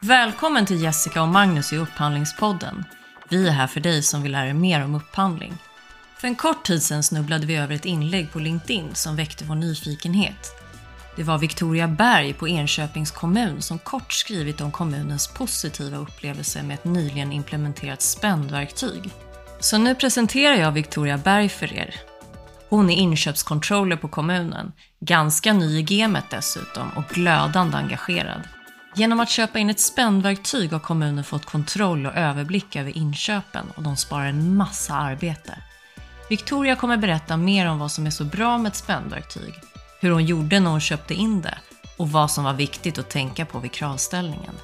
Välkommen till Jessica och Magnus i Upphandlingspodden. Vi är här för dig som vill lära dig mer om upphandling. För en kort tid sedan snubblade vi över ett inlägg på LinkedIn som väckte vår nyfikenhet. Det var Victoria Berg på Enköpings kommun som kort skrivit om kommunens positiva upplevelse med ett nyligen implementerat spendverktyg. Så nu presenterar jag Victoria Berg för er. Hon är inköpscontroller på kommunen, ganska ny i gamet dessutom och glödande engagerad. Genom att köpa in ett spännverktyg har kommunen fått kontroll och överblick över inköpen och de sparar en massa arbete. Victoria kommer berätta mer om vad som är så bra med ett spännverktyg, hur hon gjorde när hon köpte in det och vad som var viktigt att tänka på vid kravställningen.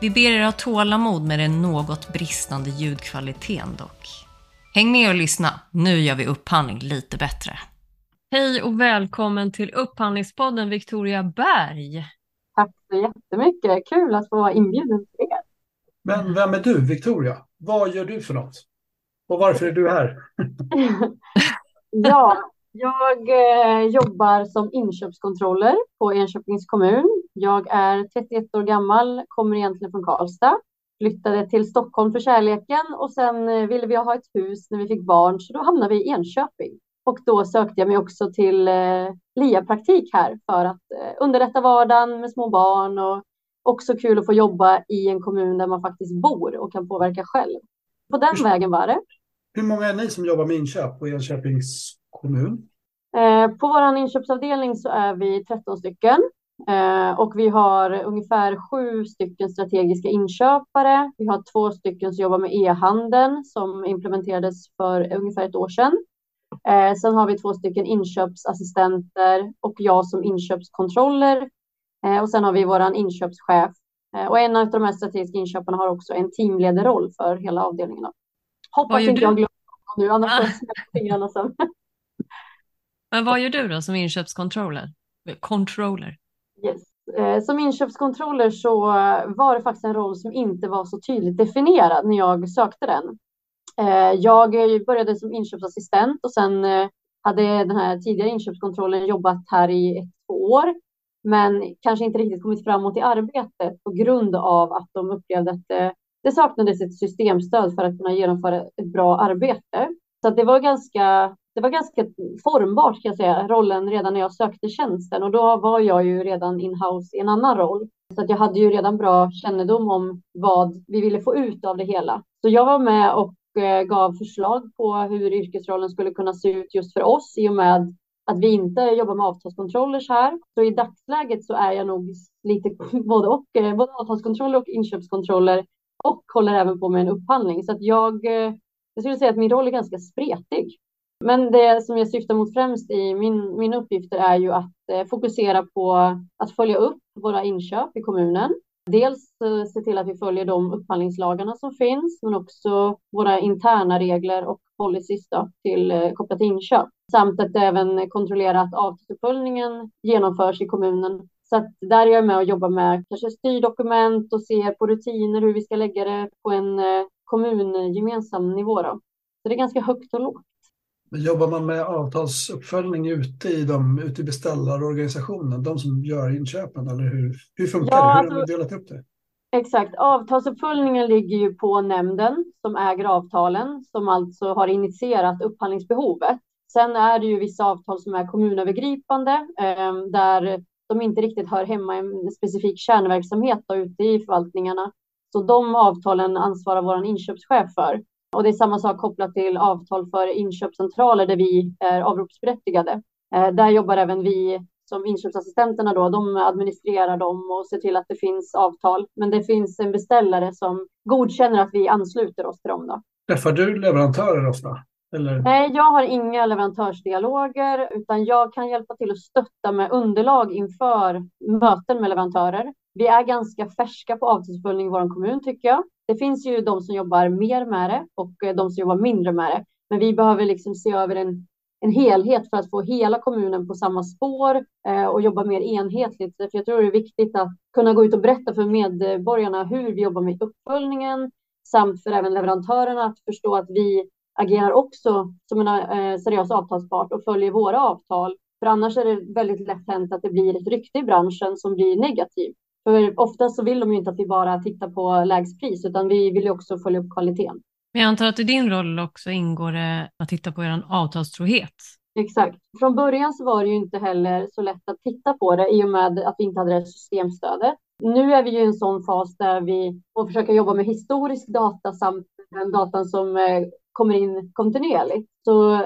Vi ber er ha tålamod med den något bristande ljudkvaliteten dock. Häng med och lyssna, nu gör vi upphandling lite bättre. Hej och välkommen till Upphandlingspodden Victoria Berg. Tack så jättemycket. Kul att få vara inbjuden till er. Men vem är du, Victoria? Vad gör du för något? Och varför är du här? ja, jag eh, jobbar som inköpskontroller på Enköpings kommun. Jag är 31 år gammal, kommer egentligen från Karlstad. Flyttade till Stockholm för kärleken och sen eh, ville vi ha ett hus när vi fick barn så då hamnade vi i Enköping. Och då sökte jag mig också till eh, LIA-praktik här för att eh, underlätta vardagen med små barn och också kul att få jobba i en kommun där man faktiskt bor och kan påverka själv. På den Hur- vägen var det. Hur många är ni som jobbar med inköp på Enköpings kommun? Eh, på vår inköpsavdelning så är vi 13 stycken eh, och vi har ungefär sju stycken strategiska inköpare. Vi har två stycken som jobbar med e-handeln som implementerades för ungefär ett år sedan. Eh, sen har vi två stycken inköpsassistenter och jag som inköpskontroller. Eh, och sen har vi våran inköpschef. Eh, och en av de här strategiska inköparna har också en teamledarroll för hela avdelningen. Hoppas inte du? jag glömmer nu, annars Ah. får jag fingrarna sen. Men vad gör du då som inköpscontroller? Controller? Yes. Eh, Som inköpskontroller så var det faktiskt en roll som inte var så tydligt definierad när jag sökte den. Eh, Jag eh, började som inköpsassistent och sen eh, hade den här tidigare inköpskontrollen jobbat här i ett, två år. Men kanske inte riktigt kommit framåt i arbetet på grund av att de upplevde att det, det saknades ett systemstöd för att kunna genomföra ett bra arbete. Så att det var ganska det var ganska formbart kan jag säga, rollen redan när jag sökte tjänsten och då var jag ju redan in-house i en annan roll. Så att jag hade ju redan bra kännedom om vad vi ville få ut av det hela. Så jag var med och Eh, gav förslag på hur yrkesrollen skulle kunna se ut just för oss i och med att vi inte jobbar med avtalskontrollers här. Så i dagsläget så är jag nog lite både och, eh, både avtalskontroller och inköpskontroller och håller även på med en upphandling. Så att jag, eh, jag skulle säga att min roll är ganska spretig. Men det som jag syftar mot främst i min, mina uppgifter är ju att fokusera på att följa upp våra inköp i kommunen. Dels eh, se till att vi följer de upphandlingslagarna som finns, men också våra interna regler och policies då, till eh, kopplat till inköp. Samt att även kontrollera att avtalsuppföljningen genomförs i kommunen. Så att där är jag med och jobbar med kanske styrdokument och ser på rutiner hur vi ska lägga det på en eh, kommungemensam nivå. Då. Så det är ganska högt och lågt. Men Jobbar man med avtalsuppföljning ute i, de, ute i beställarorganisationen, de som gör inköpen, eller hur, hur funkar Ja, det? Hur har alltså- ni delat upp det? Exakt. Avtalsuppföljningen ligger ju på nämnden som äger avtalen, som alltså har initierat upphandlingsbehovet. Sen är det ju vissa avtal som är kommunövergripande, eh, där de inte riktigt hör hemma i en specifik kärnverksamhet då, ute i förvaltningarna. Så de avtalen ansvarar vår inköpschef för. Och det är samma sak kopplat till avtal för inköpscentraler där vi är avropsberättigade. Eh, där jobbar även vi som inköpsassistenterna då, de administrerar dem och ser till att det finns avtal. Men det finns en beställare som godkänner att vi ansluter oss till dem då. Träffar du leverantörer ofta? Eller? Nej, jag har inga leverantörsdialoger, utan jag kan hjälpa till att stötta med underlag inför möten med leverantörer. Vi är ganska färska på avtalsuppföljning i vår kommun tycker jag. Det finns ju de som jobbar mer med det och eh, de som jobbar mindre med det. Men vi behöver liksom se över en, en helhet för att få hela kommunen på samma spår eh, och jobba mer enhetligt. För jag tror det är viktigt att kunna gå ut och berätta för medborgarna hur vi jobbar med uppföljningen samt för även leverantörerna att förstå att vi agerar också som en eh, seriös avtalspart och följer våra avtal. För annars är det väldigt lätt hänt att det blir ett rykte i branschen som blir negativt. För oftast så vill de ju inte att vi bara tittar på lägst pris, utan vi vill ju också följa upp kvaliteten. Men jag antar att i din roll också ingår det att titta på er avtalstrohet. Exakt. Från början så var det ju inte heller så lätt att titta på det i och med att vi inte hade det systemstödet. Nu är vi ju i en sån fas där vi får försöka jobba med historisk data samt den datan som eh, kommer in kontinuerligt. Så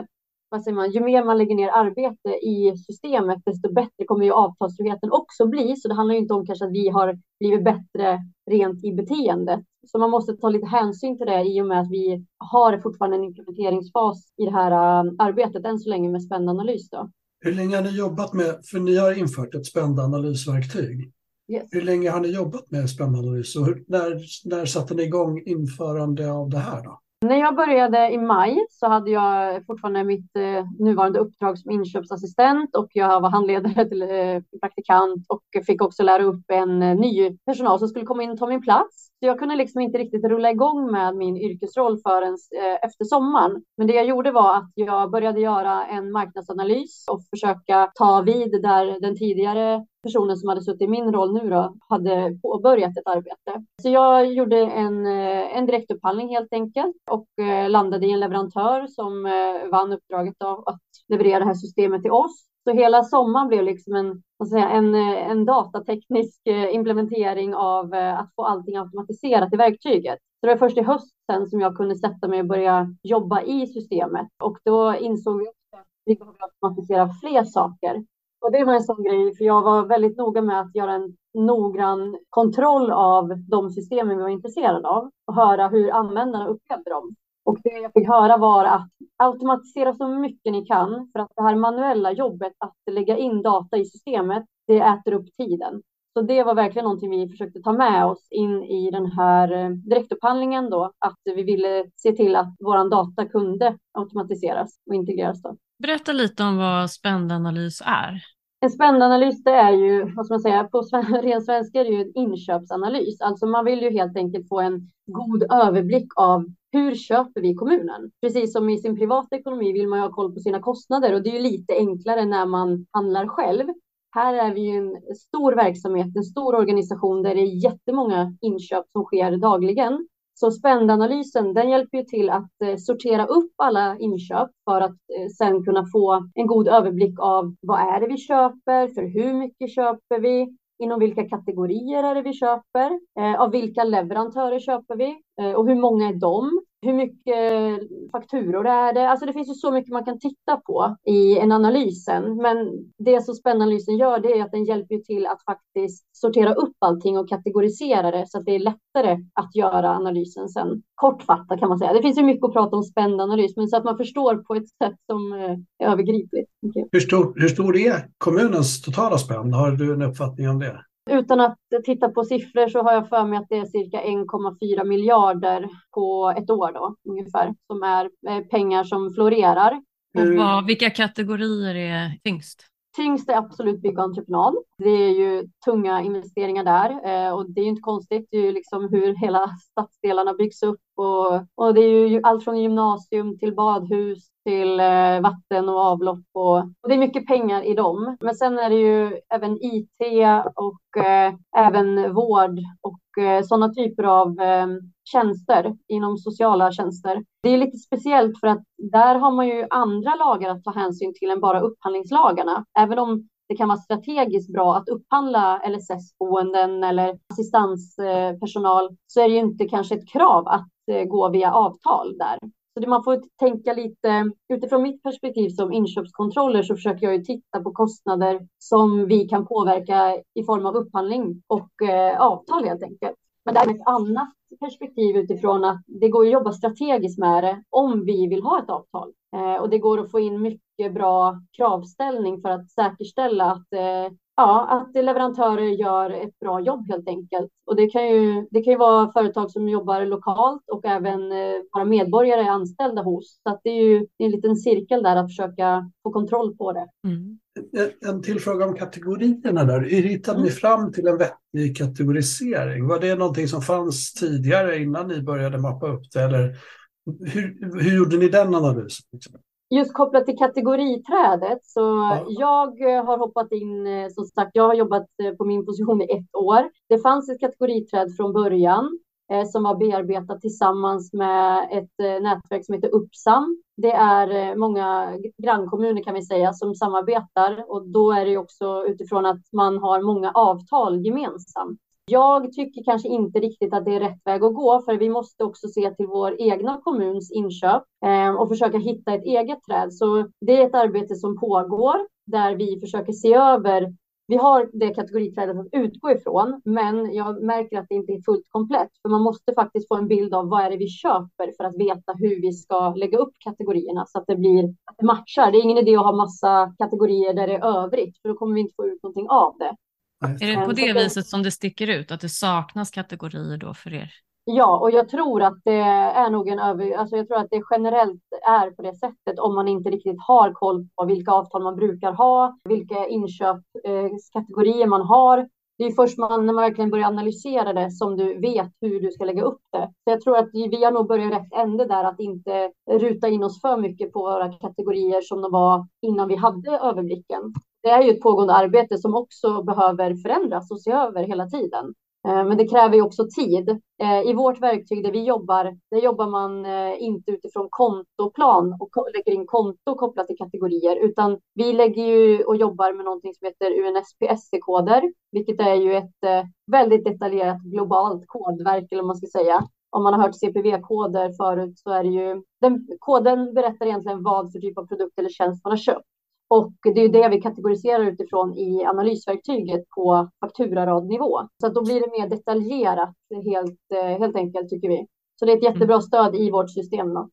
vad säger man, ju mer man lägger ner arbete i systemet, desto bättre kommer ju avtalsfriheten också bli. Så det handlar inte om kanske att vi har blivit bättre rent i beteendet. Så man måste ta lite hänsyn till det i och med att vi har fortfarande en implementeringsfas i det här äh, arbetet än så länge med spändanalys. Då. Hur länge har ni jobbat med, för ni har infört ett spändanalysverktyg. Yes. Hur länge har ni jobbat med spändanalys och hur, när, när satte ni igång införande av det här? Då? När jag började i maj så hade jag fortfarande mitt eh, nuvarande uppdrag som inköpsassistent och jag var handledare till eh, praktikant och fick också lära upp en eh, ny personal som skulle komma in och ta min plats. Så jag kunde liksom inte riktigt rulla igång med min yrkesroll förrän eh, efter sommaren. Men det jag gjorde var att jag började göra en marknadsanalys och försöka ta vid där den tidigare personen som hade suttit i min roll nu då hade påbörjat ett arbete. Så jag gjorde en, eh, en direktupphandling helt enkelt och eh, landade i en leverantör som vann uppdraget av att leverera det här systemet till oss. Så hela sommaren blev liksom en, säga, en, eh, en datateknisk eh, implementering av eh, att få allting automatiserat i verktyget. Så det var först i höst sen som jag kunde sätta mig och börja jobba i systemet och då insåg vi att vi behöver automatisera fler saker. Och det var en sån grej, för jag var väldigt noga med att göra en noggrann kontroll av de systemen vi var intresserade av och höra hur användarna upplevde dem. Och det jag fick höra var att automatisera så mycket ni kan för att det här manuella jobbet att lägga in data i systemet, det äter upp tiden. Så det var verkligen någonting vi försökte ta med oss in i den här eh, direktupphandlingen då, att vi ville se till att vår data kunde automatiseras och integreras. Då. Berätta lite om vad spändanalys är. En spendanalys det är ju, vad ska man säga, på ren svenska är det ju en inköpsanalys. Alltså man vill ju helt enkelt få en god överblick av hur köper vi kommunen? Precis som i sin privata ekonomi vill man ju ha koll på sina kostnader och det är ju lite enklare när man handlar själv. Här är vi ju en stor verksamhet, en stor organisation där det är jättemånga inköp som sker dagligen. Så spändanalysen, den hjälper ju till att eh, sortera upp alla inköp för att eh, sen kunna få en god överblick av vad är det vi köper, för hur mycket köper vi, inom vilka kategorier är det vi köper, eh, av vilka leverantörer köper vi eh, och hur många är de? Hur mycket fakturor är det? Alltså det finns ju så mycket man kan titta på i en analysen. Men det som spännanalysen gör det är att den hjälper till att faktiskt sortera upp allting och kategorisera det så att det är lättare att göra analysen sen. Kortfattat kan man säga. Det finns ju mycket att prata om spändanalys, men så att man förstår på ett sätt som eh, är övergripligt. Hur, stor, hur stor är kommunens totala spänn? Har du en uppfattning om det? Utan att titta på siffror så har jag för mig att det är cirka 1,4 miljarder på ett år då ungefär som är eh, pengar som florerar. Och vilka kategorier är tyngst? Tyngst är absolut bygg och entreprenad. Det är ju tunga investeringar där eh, och det är ju inte konstigt. Det är ju liksom hur hela stadsdelarna byggs upp och, och det är ju allt från gymnasium till badhus till eh, vatten och avlopp och, och, det är mycket pengar i dem. Men sen är det ju även IT och eh, även vård och eh, sådana typer av eh, tjänster inom sociala tjänster. Det är lite speciellt för att där har man ju andra lagar att ta hänsyn till än bara upphandlingslagarna. Även om det kan vara strategiskt bra att upphandla LSS-boenden eller assistanspersonal så är det ju inte kanske ett krav att Eh, gå via avtal där. Så man får tänka lite utifrån mitt perspektiv som inköpskontroller så försöker jag ju titta på kostnader som vi kan påverka i form av upphandling och eh, avtal helt enkelt. Men det är ett annat perspektiv utifrån att det går att jobba strategiskt med det om vi vill ha ett avtal. Eh, och det går att få in mycket bra kravställning för att säkerställa att eh, Ja, att leverantörer gör ett bra jobb helt enkelt. Och det kan ju, det kan ju vara företag som jobbar lokalt och även eh, våra medborgare är anställda hos. Så det är ju en liten cirkel där att försöka få kontroll på det. Mm. En till fråga om kategorierna där. Hur hittade mm. ni fram till en vettig kategorisering? Var det någonting som fanns tidigare innan ni började mappa upp det? Eller hur, hur gjorde ni den analysen? Just kopplat till kategoriträdet, så ja. jag eh, har hoppat in, eh, som sagt, jag har jobbat eh, på min position i ett år. Det fanns ett kategoriträd från början som var bearbetat tillsammans med ett nätverk som heter Uppsam. Det är många grannkommuner kan vi säga som samarbetar och då är det också utifrån att man har många avtal gemensamt. Jag tycker kanske inte riktigt att det är rätt väg att gå, för vi måste också se till vår egna kommuns inköp eh, och försöka hitta ett eget träd. Så det är ett arbete som pågår där vi försöker se över vi har det kategoriträdet att utgå ifrån, men jag märker att det inte är fullt komplett. För man måste faktiskt få en bild av vad är det vi köper för att veta hur vi ska lägga upp kategorierna så att det blir att det matchar. Det är ingen idé att ha massa kategorier där det är övrigt, för då kommer vi inte få ut någonting av det. Är det på det viset som det sticker ut, att det saknas kategorier då för er? Ja, och jag tror att det är nog en över... Alltså jag tror att det generellt är på det sättet om man inte riktigt har koll på vilka avtal man brukar ha, vilka inköpskategorier man har. Det är först man, när man verkligen börjar analysera det som du vet hur du ska lägga upp det. Så jag tror att vi har nog börjat rätt ände där, att inte ruta in oss för mycket på våra kategorier som de var innan vi hade överblicken det är ju ett pågående arbete som också behöver förändras och se över hela tiden. Eh, men det kräver ju också tid. Eh, I vårt verktyg där vi jobbar, där jobbar man eh, inte utifrån kontoplan och lägger in konto kopplat till kategorier, utan vi lägger ju och jobbar med någonting som heter UNSPSC-koder, vilket är ju ett väldigt detaljerat globalt kodverk, eller man ska säga. Om man har hört CPV-koder förut så är det ju, den koden berättar egentligen vad för typ av produkt eller tjänst man har köpt. Och det är det vi kategoriserar utifrån i analysverktyget på fakturaradnivå. Så att då blir det mer detaljerat helt, eh, helt enkelt tycker vi. Så det är ett jättebra mm. stöd i vårt system. Då.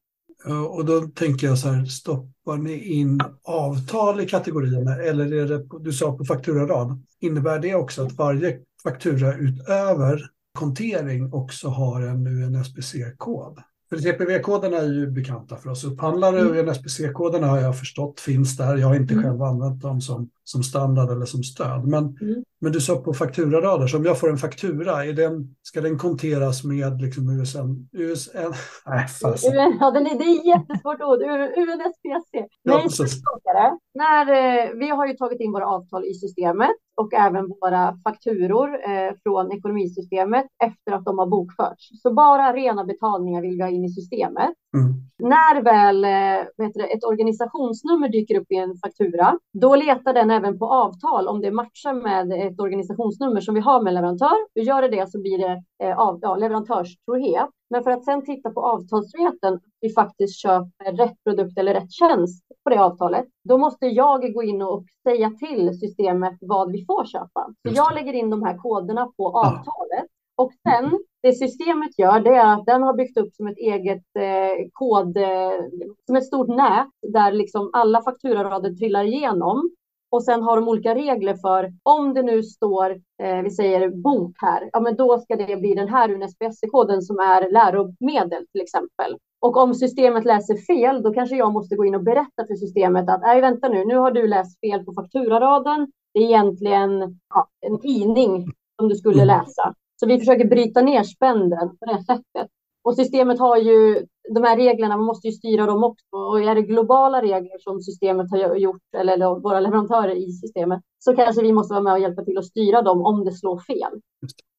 Och då tänker jag så här, stoppar ni in avtal i kategorierna eller är det, du sa på fakturarad, innebär det också att varje faktura utöver kontering också har en UNSPC-kod? För CPV-koderna är ju bekanta för oss upphandlare mm. och UNSPC-koderna har jag förstått finns där. Jag har inte mm. själv använt dem som, som standard eller som stöd. Men, mm. men du sa på fakturarader, så om jag får en faktura, är den, ska den konteras med liksom USN? USN nej, fasen. Ja, det är jättesvårt ord. UNSPC. Nej, så det. När, eh, vi har ju tagit in våra avtal i systemet och även våra fakturor eh, från ekonomisystemet efter att de har bokförts. Så bara rena betalningar vill vi ha in i systemet. Mm. När väl eh, det, ett organisationsnummer dyker upp i en faktura, då letar den även på avtal om det matchar med ett organisationsnummer som vi har med leverantör. Gör det det så blir det eh, av, ja, leverantörstrohet. Men för att sedan titta på avtalsfriheten, vi faktiskt köper rätt produkt eller rätt tjänst på det avtalet, då måste jag gå in och säga till systemet vad vi får köpa. Så jag lägger in de här koderna på avtalet och sen det systemet gör det är att den har byggt upp som ett eget eh, kod, eh, som ett stort nät där liksom alla fakturarader trillar igenom. Och sen har de olika regler för om det nu står, eh, vi säger bok här, ja men då ska det bli den här UNSPSC-koden som är läromedel till exempel. Och om systemet läser fel, då kanske jag måste gå in och berätta för systemet att nej, vänta nu, nu har du läst fel på fakturaraden. Det är egentligen ja, en tidning som du skulle mm. läsa. Så vi försöker bryta ner spänden på det sättet. Och systemet har ju de här reglerna, man måste ju styra dem också. Och är det globala regler som systemet har gjort, eller våra leverantörer i systemet, så kanske vi måste vara med och hjälpa till att styra dem om det slår fel.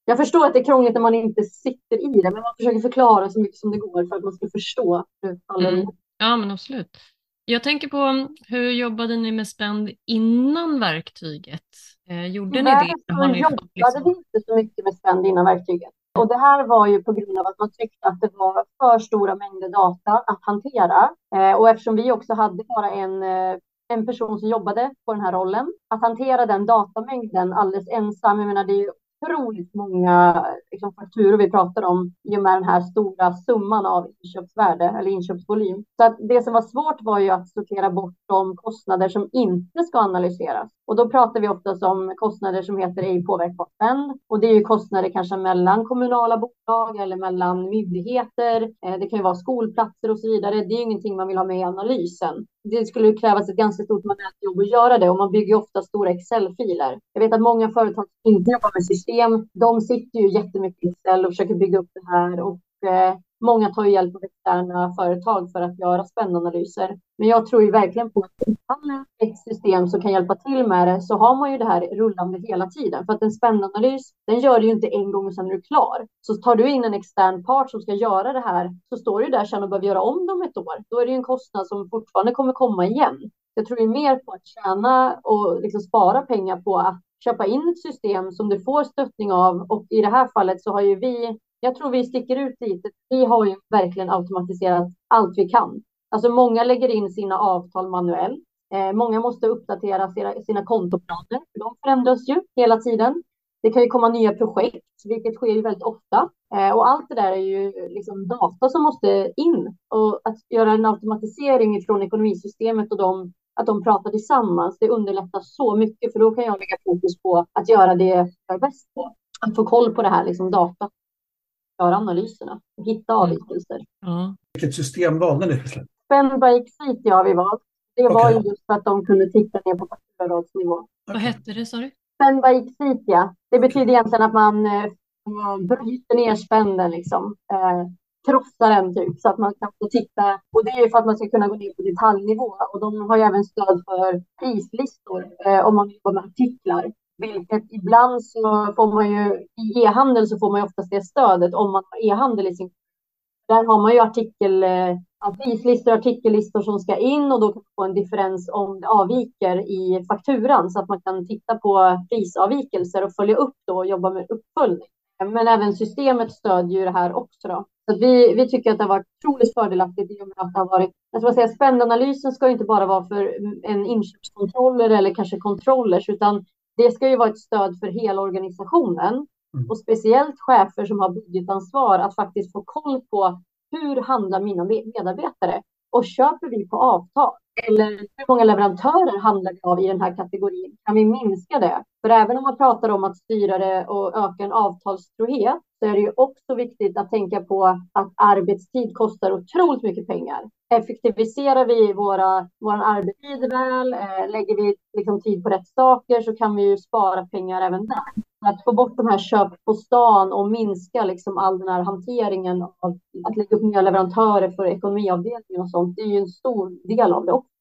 Jag förstår att det är krångligt när man inte sitter i det, men man försöker förklara så mycket som det går för att man ska förstå hur mm. Ja, men absolut. Jag tänker på hur jobbade ni med spänd innan verktyget? Eh, gjorde ni det? Har ni jobbade liksom... vi inte så mycket med spänd innan verktyget. Och det här var ju på grund av att man tyckte att det var för stora mängder data att hantera. Eh, och eftersom vi också hade bara en, eh, en person som jobbade på den här rollen, att hantera den datamängden alldeles ensam, jag menar det är ju otroligt många liksom, fakturor vi pratar om i och med den här stora summan av inköpsvärde eller inköpsvolym. Så att det som var svårt var ju att sortera bort de kostnader som inte ska analyseras. Och då pratar vi ofta om kostnader som heter ej påverkbart spend. Och det är ju kostnader kanske mellan kommunala bolag eller mellan myndigheter. Eh, det kan ju vara skolplatser och så vidare. Det är ju ingenting man vill ha med i analysen. Det skulle krävas ett ganska stort manuellt jobb att göra det och man bygger ofta stora Excel-filer. Jag vet att många företag som inte jobbar med system, de sitter ju jättemycket i Excel och försöker bygga upp det här och eh, Många tar hjälp av externa företag för att göra spännanalyser. Men jag tror ju verkligen på att ett system som kan hjälpa till med det så har man ju det här rullande hela tiden. För att en spännanalys, den gör du ju inte en gång och sen är du klar. Så tar du in en extern part som ska göra det här så står du där sen och behöver göra om dem ett år. Då är det ju en kostnad som fortfarande kommer komma igen. Jag tror ju mer på att tjäna och liksom spara pengar på att köpa in ett system som du får stöttning av och i det här fallet så har ju vi jag tror vi sticker ut lite. Vi har ju verkligen automatiserat allt vi kan. Alltså många lägger in sina avtal manuellt. Eh, många måste uppdatera sina, sina kontoplaner, för de förändras ju hela tiden. Det kan ju komma nya projekt, vilket sker ju väldigt ofta. Eh, och allt det där är ju liksom data som måste in. Och att göra en automatisering från ekonomisystemet och de, att de pratar tillsammans, det underlättar så mycket, för då kan jag lägga fokus på att göra det jag är bäst på. Att få koll på det här liksom data göra analyserna och hitta mm. avvikelser. Mm. Vilket system valde ni till slut? Exit har vi valt. Det var ju just för att de kunde titta ner på fakturaradsnivå. Okay. Vad hette det sa du? Spend by Exit, Det betyder egentligen att man eh, bryter ner spänden liksom. Eh, krossar den typ så att man kan få titta. Och det är ju för att man ska kunna gå ner på detaljnivå och de har ju även stöd för prislistor eh, om man jobbar med artiklar. Vilket ibland så får man ju, i e-handel så får man ju oftast det stödet om man har e-handel i sin där har man ju artikel, eh, prislistor och artikellistor som ska in och då kan man få en differens om det avviker i fakturan så att man kan titta på prisavvikelser och följa upp då och jobba med uppföljning. Men även systemet stödjer ju det här också. Då. Så vi, vi tycker att det har varit otroligt fördelaktigt i och med att det har varit, jag ska säga, spännanalysen ska inte bara vara för en inköpskontroller eller kanske controllers, utan det ska ju vara ett stöd för hela organisationen mm. och speciellt chefer som har budgetansvar att faktiskt få koll på hur handlar mina medarbetare och köper vi på avtal? Eller hur många leverantörer handlar vi av i den här kategorin? Kan vi minska det? För även om man pratar om att styra det och öka en avtalstrohet så är det ju också viktigt att tänka på att arbetstid kostar otroligt mycket pengar. Effektiviserar vi våra, vår arbetstid väl, eh, lägger vi liksom tid på rätt saker så kan vi ju spara pengar även där. Att få bort de här köp på stan och minska liksom all den här hanteringen av att lägga upp nya leverantörer för ekonomiavdelningen och sånt, det är ju en stor del av det också.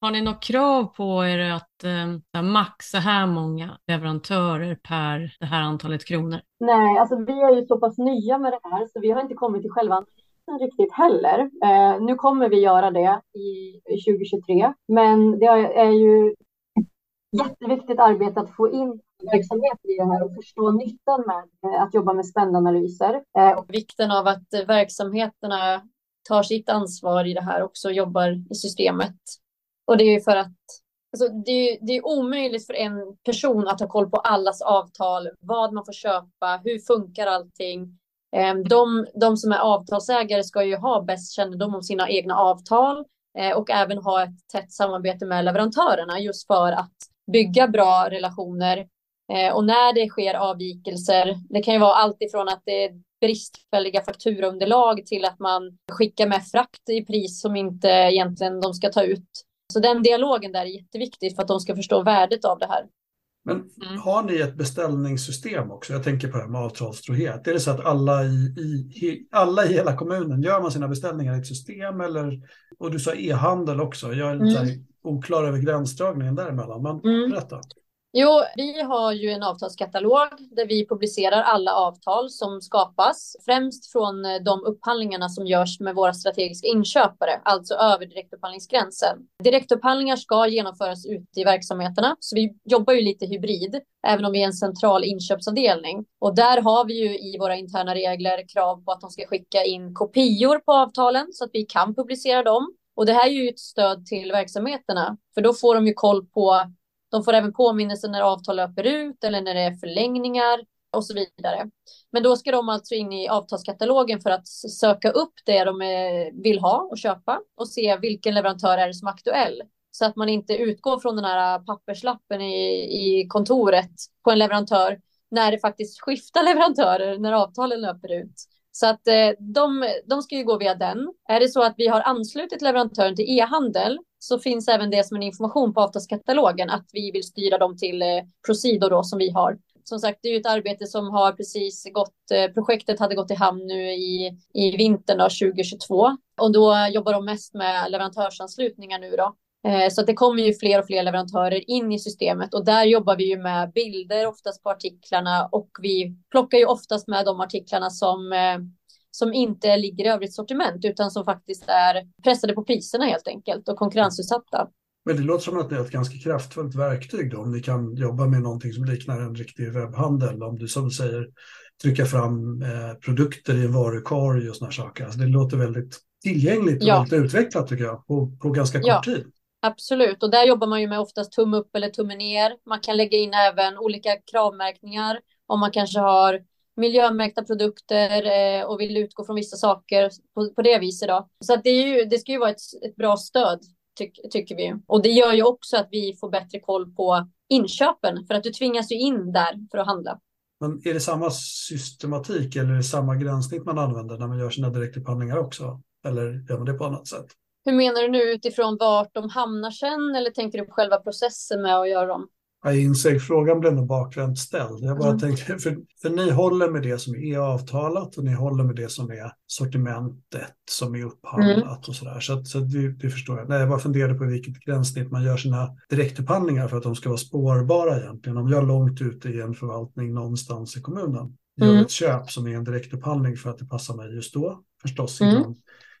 Har ni något krav på er att eh, maxa här många leverantörer per det här antalet kronor? Nej, alltså vi är ju så pass nya med det här så vi har inte kommit till själva analysen riktigt heller. Eh, nu kommer vi göra det i 2023, men det är ju jätteviktigt arbete att få in verksamhet i det här och förstå nyttan med eh, att jobba med spännanalyser. Eh, och vikten av att verksamheterna tar sitt ansvar i det här också, jobbar i systemet och det är ju för att alltså, det, är, det är omöjligt för en person att ha koll på allas avtal, vad man får köpa, hur funkar allting. Ehm, de, de som är avtalsägare ska ju ha bäst kännedom om sina egna avtal eh, och även ha ett tätt samarbete med leverantörerna just för att bygga bra relationer. Eh, och när det sker avvikelser, det kan ju vara allt ifrån att det är bristfälliga fakturaunderlag till att man skickar med frakt i pris som inte egentligen de ska ta ut. Så den dialogen där är jätteviktig för att de ska förstå värdet av det här. Men mm. har ni ett beställningssystem också? Jag tänker på det här med avtalstrohet. Är det så att alla i, i, alla i hela kommunen, gör man sina beställningar i ett system? Eller, och du sa e-handel också. Jag är lite mm. oklar över gränsdragningen däremellan. Men mm. berätta. Jo, vi har ju en avtalskatalog där vi publicerar alla avtal som skapas, främst från eh, de upphandlingarna som görs med våra strategiska inköpare, alltså över direktupphandlingsgränsen. Direktupphandlingar ska genomföras ute i verksamheterna, så vi jobbar ju lite hybrid, även om vi är en central inköpsavdelning. Och där har vi ju i våra interna regler krav på att de ska skicka in kopior på avtalen så att vi kan publicera dem. Och det här är ju ett stöd till verksamheterna, för då får de ju koll på de får även påminnelser när avtal löper ut eller när det är förlängningar och så vidare. Men då ska de alltså in i avtalskatalogen för att söka upp det de eh, vill ha och köpa och se vilken leverantör är det som är aktuell. Så att man inte utgår från den här eh, papperslappen i, i kontoret på en leverantör när det faktiskt skiftar leverantörer när avtalen löper ut. Så att eh, de, de ska ju gå via den. Är det så att vi har anslutit leverantören till e-handel så finns även det som en information på avtalskatalogen att vi vill styra dem till eh, Procido då som vi har. som sagt, det är ju ett arbete som har precis gått, eh, projektet hade gått i hamn nu i, i vintern 2022 och då jobbar de mest med leverantörsanslutningar nu då. Eh, så att det kommer ju fler och fler leverantörer in i systemet och där jobbar vi ju med bilder oftast på artiklarna och vi plockar ju oftast med de artiklarna som eh, som inte ligger i övrigt sortiment utan som faktiskt är pressade på priserna helt enkelt och konkurrensutsatta. Men det låter som att det är ett ganska kraftfullt verktyg då, om ni kan jobba med någonting som liknar en riktig webbhandel. Om du som säger trycka fram eh, produkter i en varukorg och sådana saker. Alltså det låter väldigt tillgängligt och ja. väldigt utvecklat tycker jag på, på ganska kort ja. tid. Absolut, och där jobbar man ju med oftast tumme upp eller tumme ner. Man kan lägga in även olika kravmärkningar om man kanske har miljömärkta produkter eh, och vill utgå från vissa saker på, på det viset. Då. Så att det, är ju, det ska ju vara ett, ett bra stöd tyck, tycker vi. Och det gör ju också att vi får bättre koll på inköpen för att du tvingas ju in där för att handla. Men är det samma systematik eller är det samma gränssnitt man använder när man gör sina direktupphandlingar också? Eller gör man det på annat sätt? Hur menar du nu utifrån vart de hamnar sen eller tänker du på själva processen med att göra dem? Jag inser, frågan blev nog bakvänt ställd. Jag bara mm. tänkte, för, för ni håller med det som är avtalat och ni håller med det som är sortimentet som är upphandlat mm. och sådär. Så, så det, det, förstår jag. Nej, jag bara funderade på vilket gränssnitt man gör sina direktupphandlingar för att de ska vara spårbara egentligen. Om jag är långt ute i en förvaltning någonstans i kommunen, gör mm. ett köp som är en direktupphandling för att det passar mig just då, förstås mm.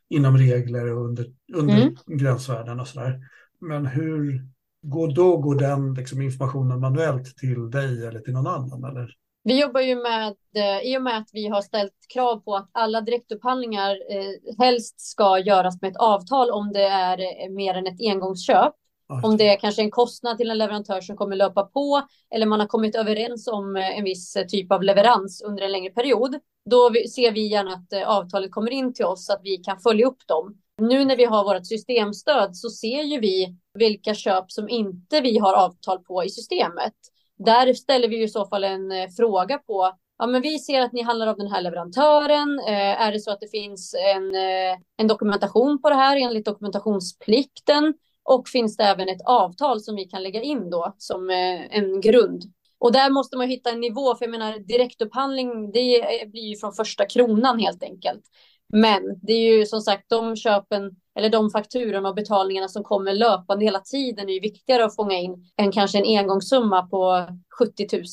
Inom regler och under, under mm. gränsvärden och sådär. Men hur går, då går den liksom, informationen manuellt till dig eller till någon annan? Eller? Vi jobbar ju med, eh, i och med att vi har ställt krav på att alla direktupphandlingar eh, helst ska göras med ett avtal om det är eh, mer än ett engångsköp. Om det är kanske en kostnad till en leverantör som kommer löpa på eller man har kommit överens om en viss typ av leverans under en längre period. Då ser vi gärna att eh, avtalet kommer in till oss så att vi kan följa upp dem. Nu när vi har vårt systemstöd så ser ju vi vilka köp som inte vi har avtal på i systemet. Där ställer vi i så fall en eh, fråga på Ja, men vi ser att ni handlar av den här leverantören. Eh, är det så att det finns en, eh, en dokumentation på det här enligt dokumentationsplikten? Och finns det även ett avtal som vi kan lägga in då som eh, en grund? Och där måste man hitta en nivå, för jag menar direktupphandling, det blir ju från första kronan helt enkelt. Men det är ju som sagt de köpen eller de fakturorna och betalningarna som kommer löpande hela tiden är ju viktigare att fånga in än kanske en engångssumma på 70 000.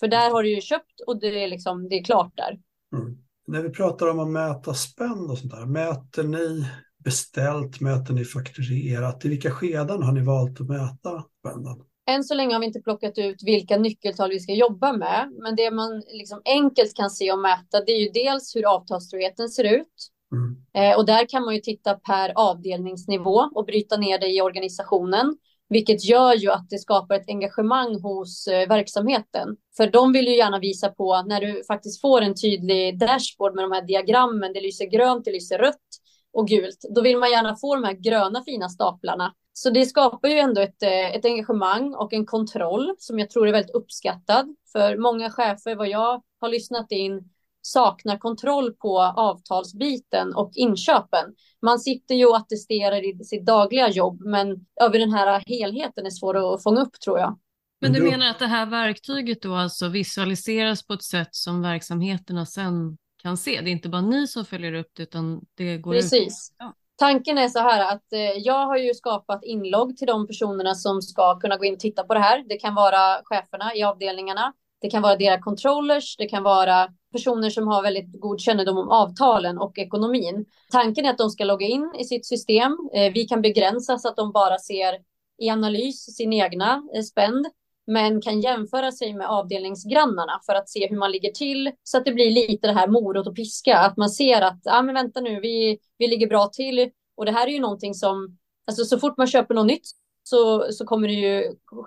För där har du ju köpt och det är, liksom, det är klart där. Mm. När vi pratar om att mäta spänn och sånt där, mäter ni beställt, mäter ni fakturerat? I vilka skeden har ni valt att mäta spännen? Än så länge har vi inte plockat ut vilka nyckeltal vi ska jobba med, men det man liksom enkelt kan se och mäta, det är ju dels hur avtalstroheten ser ut. Mm. Eh, och där kan man ju titta per avdelningsnivå och bryta ner det i organisationen, vilket gör ju att det skapar ett engagemang hos eh, verksamheten. För de vill ju gärna visa på när du faktiskt får en tydlig dashboard med de här diagrammen, det lyser grönt, det lyser rött och gult, då vill man gärna få de här gröna fina staplarna så det skapar ju ändå ett, eh, ett engagemang och en kontroll som jag tror är väldigt uppskattad. För många chefer, vad jag har lyssnat in, saknar kontroll på avtalsbiten och inköpen. Man sitter ju och attesterar i sitt dagliga jobb, men över den här helheten är svår att fånga upp tror jag. Men du menar att det här verktyget då alltså visualiseras på ett sätt som verksamheterna sen kan se? Det är inte bara ni som följer upp det, utan det går Precis. ut? Ja. Tanken är så här att eh, jag har ju skapat inlogg till de personerna som ska kunna gå in och titta på det här. Det kan vara cheferna i avdelningarna. Det kan vara deras controllers. Det kan vara personer som har väldigt god kännedom om avtalen och ekonomin. Tanken är att de ska logga in i sitt system. Eh, vi kan begränsa så att de bara ser i analys sin egna eh, spänd men kan jämföra sig med avdelningsgrannarna för att se hur man ligger till så att det blir lite det här morot och piska, att man ser att ah, men vänta nu, vi, vi ligger bra till och det här är ju någonting som, alltså så fort man köper något nytt så, så kommer det ju